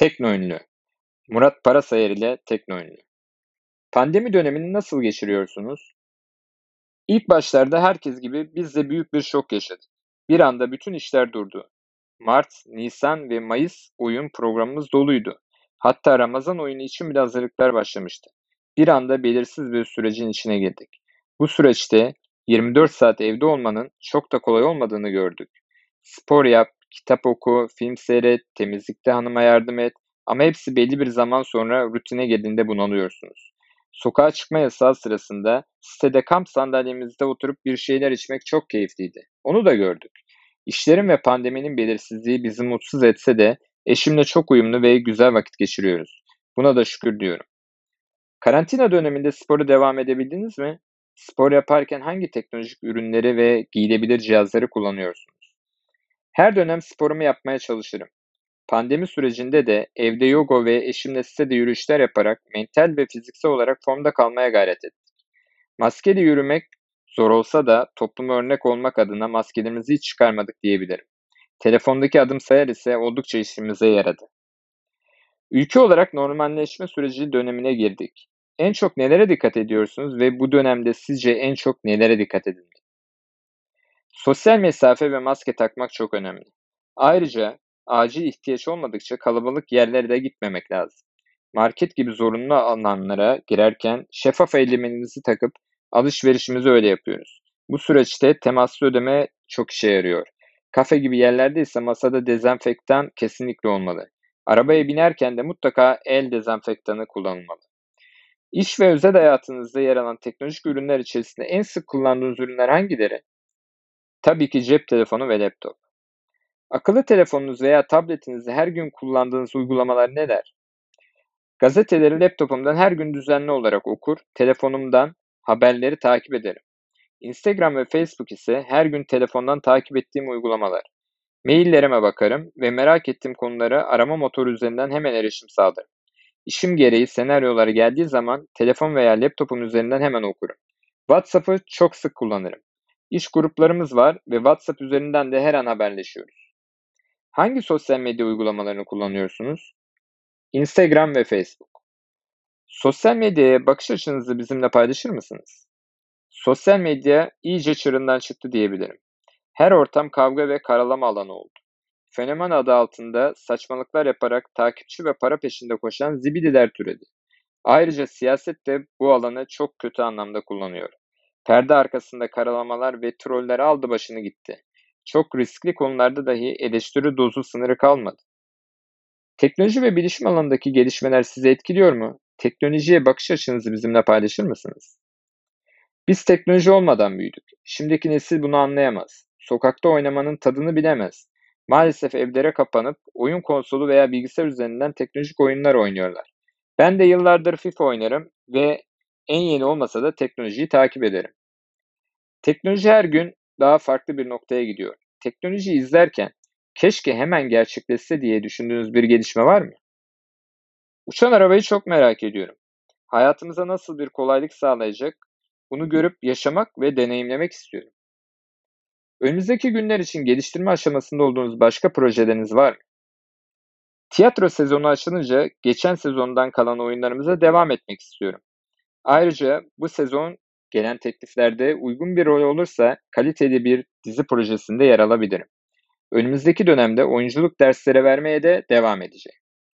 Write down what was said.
Tekno ünlü. Murat Parasayer ile Tekno ünlü. Pandemi dönemini nasıl geçiriyorsunuz? İlk başlarda herkes gibi biz de büyük bir şok yaşadık. Bir anda bütün işler durdu. Mart, Nisan ve Mayıs oyun programımız doluydu. Hatta Ramazan oyunu için bile hazırlıklar başlamıştı. Bir anda belirsiz bir sürecin içine girdik. Bu süreçte 24 saat evde olmanın çok da kolay olmadığını gördük. Spor yap, kitap oku, film seyret, temizlikte hanıma yardım et ama hepsi belli bir zaman sonra rutine geldiğinde bunalıyorsunuz. Sokağa çıkma yasağı sırasında sitede kamp sandalyemizde oturup bir şeyler içmek çok keyifliydi. Onu da gördük. İşlerin ve pandeminin belirsizliği bizi mutsuz etse de eşimle çok uyumlu ve güzel vakit geçiriyoruz. Buna da şükür diyorum. Karantina döneminde spora devam edebildiniz mi? Spor yaparken hangi teknolojik ürünleri ve giyilebilir cihazları kullanıyorsunuz? Her dönem sporumu yapmaya çalışırım. Pandemi sürecinde de evde yoga ve eşimle sitede yürüyüşler yaparak mental ve fiziksel olarak formda kalmaya gayret ettik. Maskeli yürümek zor olsa da topluma örnek olmak adına maskelerimizi hiç çıkarmadık diyebilirim. Telefondaki adım sayar ise oldukça işimize yaradı. Ülke olarak normalleşme süreci dönemine girdik. En çok nelere dikkat ediyorsunuz ve bu dönemde sizce en çok nelere dikkat edilmeli? Sosyal mesafe ve maske takmak çok önemli. Ayrıca acil ihtiyaç olmadıkça kalabalık yerlere de gitmemek lazım. Market gibi zorunlu alanlara girerken şeffaf eldivenimizi takıp alışverişimizi öyle yapıyoruz. Bu süreçte temaslı ödeme çok işe yarıyor. Kafe gibi yerlerde ise masada dezenfektan kesinlikle olmalı. Arabaya binerken de mutlaka el dezenfektanı kullanılmalı. İş ve özel hayatınızda yer alan teknolojik ürünler içerisinde en sık kullandığınız ürünler hangileri? Tabii ki cep telefonu ve laptop. Akıllı telefonunuz veya tabletinizde her gün kullandığınız uygulamalar neler? Gazeteleri laptopumdan her gün düzenli olarak okur, telefonumdan haberleri takip ederim. Instagram ve Facebook ise her gün telefondan takip ettiğim uygulamalar. Maillerime bakarım ve merak ettiğim konulara arama motoru üzerinden hemen erişim sağlarım. İşim gereği senaryoları geldiği zaman telefon veya laptopum üzerinden hemen okurum. WhatsApp'ı çok sık kullanırım. İş gruplarımız var ve WhatsApp üzerinden de her an haberleşiyoruz. Hangi sosyal medya uygulamalarını kullanıyorsunuz? Instagram ve Facebook. Sosyal medyaya bakış açınızı bizimle paylaşır mısınız? Sosyal medya iyice çığırından çıktı diyebilirim. Her ortam kavga ve karalama alanı oldu. Fenomen adı altında saçmalıklar yaparak takipçi ve para peşinde koşan zibidiler türedi. Ayrıca siyaset de bu alanı çok kötü anlamda kullanıyor. Perde arkasında karalamalar ve troller aldı başını gitti. Çok riskli konularda dahi eleştiri dozu sınırı kalmadı. Teknoloji ve bilişim alanındaki gelişmeler sizi etkiliyor mu? Teknolojiye bakış açınızı bizimle paylaşır mısınız? Biz teknoloji olmadan büyüdük. Şimdiki nesil bunu anlayamaz. Sokakta oynamanın tadını bilemez. Maalesef evlere kapanıp oyun konsolu veya bilgisayar üzerinden teknolojik oyunlar oynuyorlar. Ben de yıllardır FIFA oynarım ve en yeni olmasa da teknolojiyi takip ederim. Teknoloji her gün daha farklı bir noktaya gidiyor. Teknolojiyi izlerken keşke hemen gerçekleşse diye düşündüğünüz bir gelişme var mı? Uçan arabayı çok merak ediyorum. Hayatımıza nasıl bir kolaylık sağlayacak bunu görüp yaşamak ve deneyimlemek istiyorum. Önümüzdeki günler için geliştirme aşamasında olduğunuz başka projeleriniz var mı? Tiyatro sezonu açılınca geçen sezondan kalan oyunlarımıza devam etmek istiyorum. Ayrıca bu sezon gelen tekliflerde uygun bir rol olursa kaliteli bir dizi projesinde yer alabilirim. Önümüzdeki dönemde oyunculuk dersleri vermeye de devam edeceğim.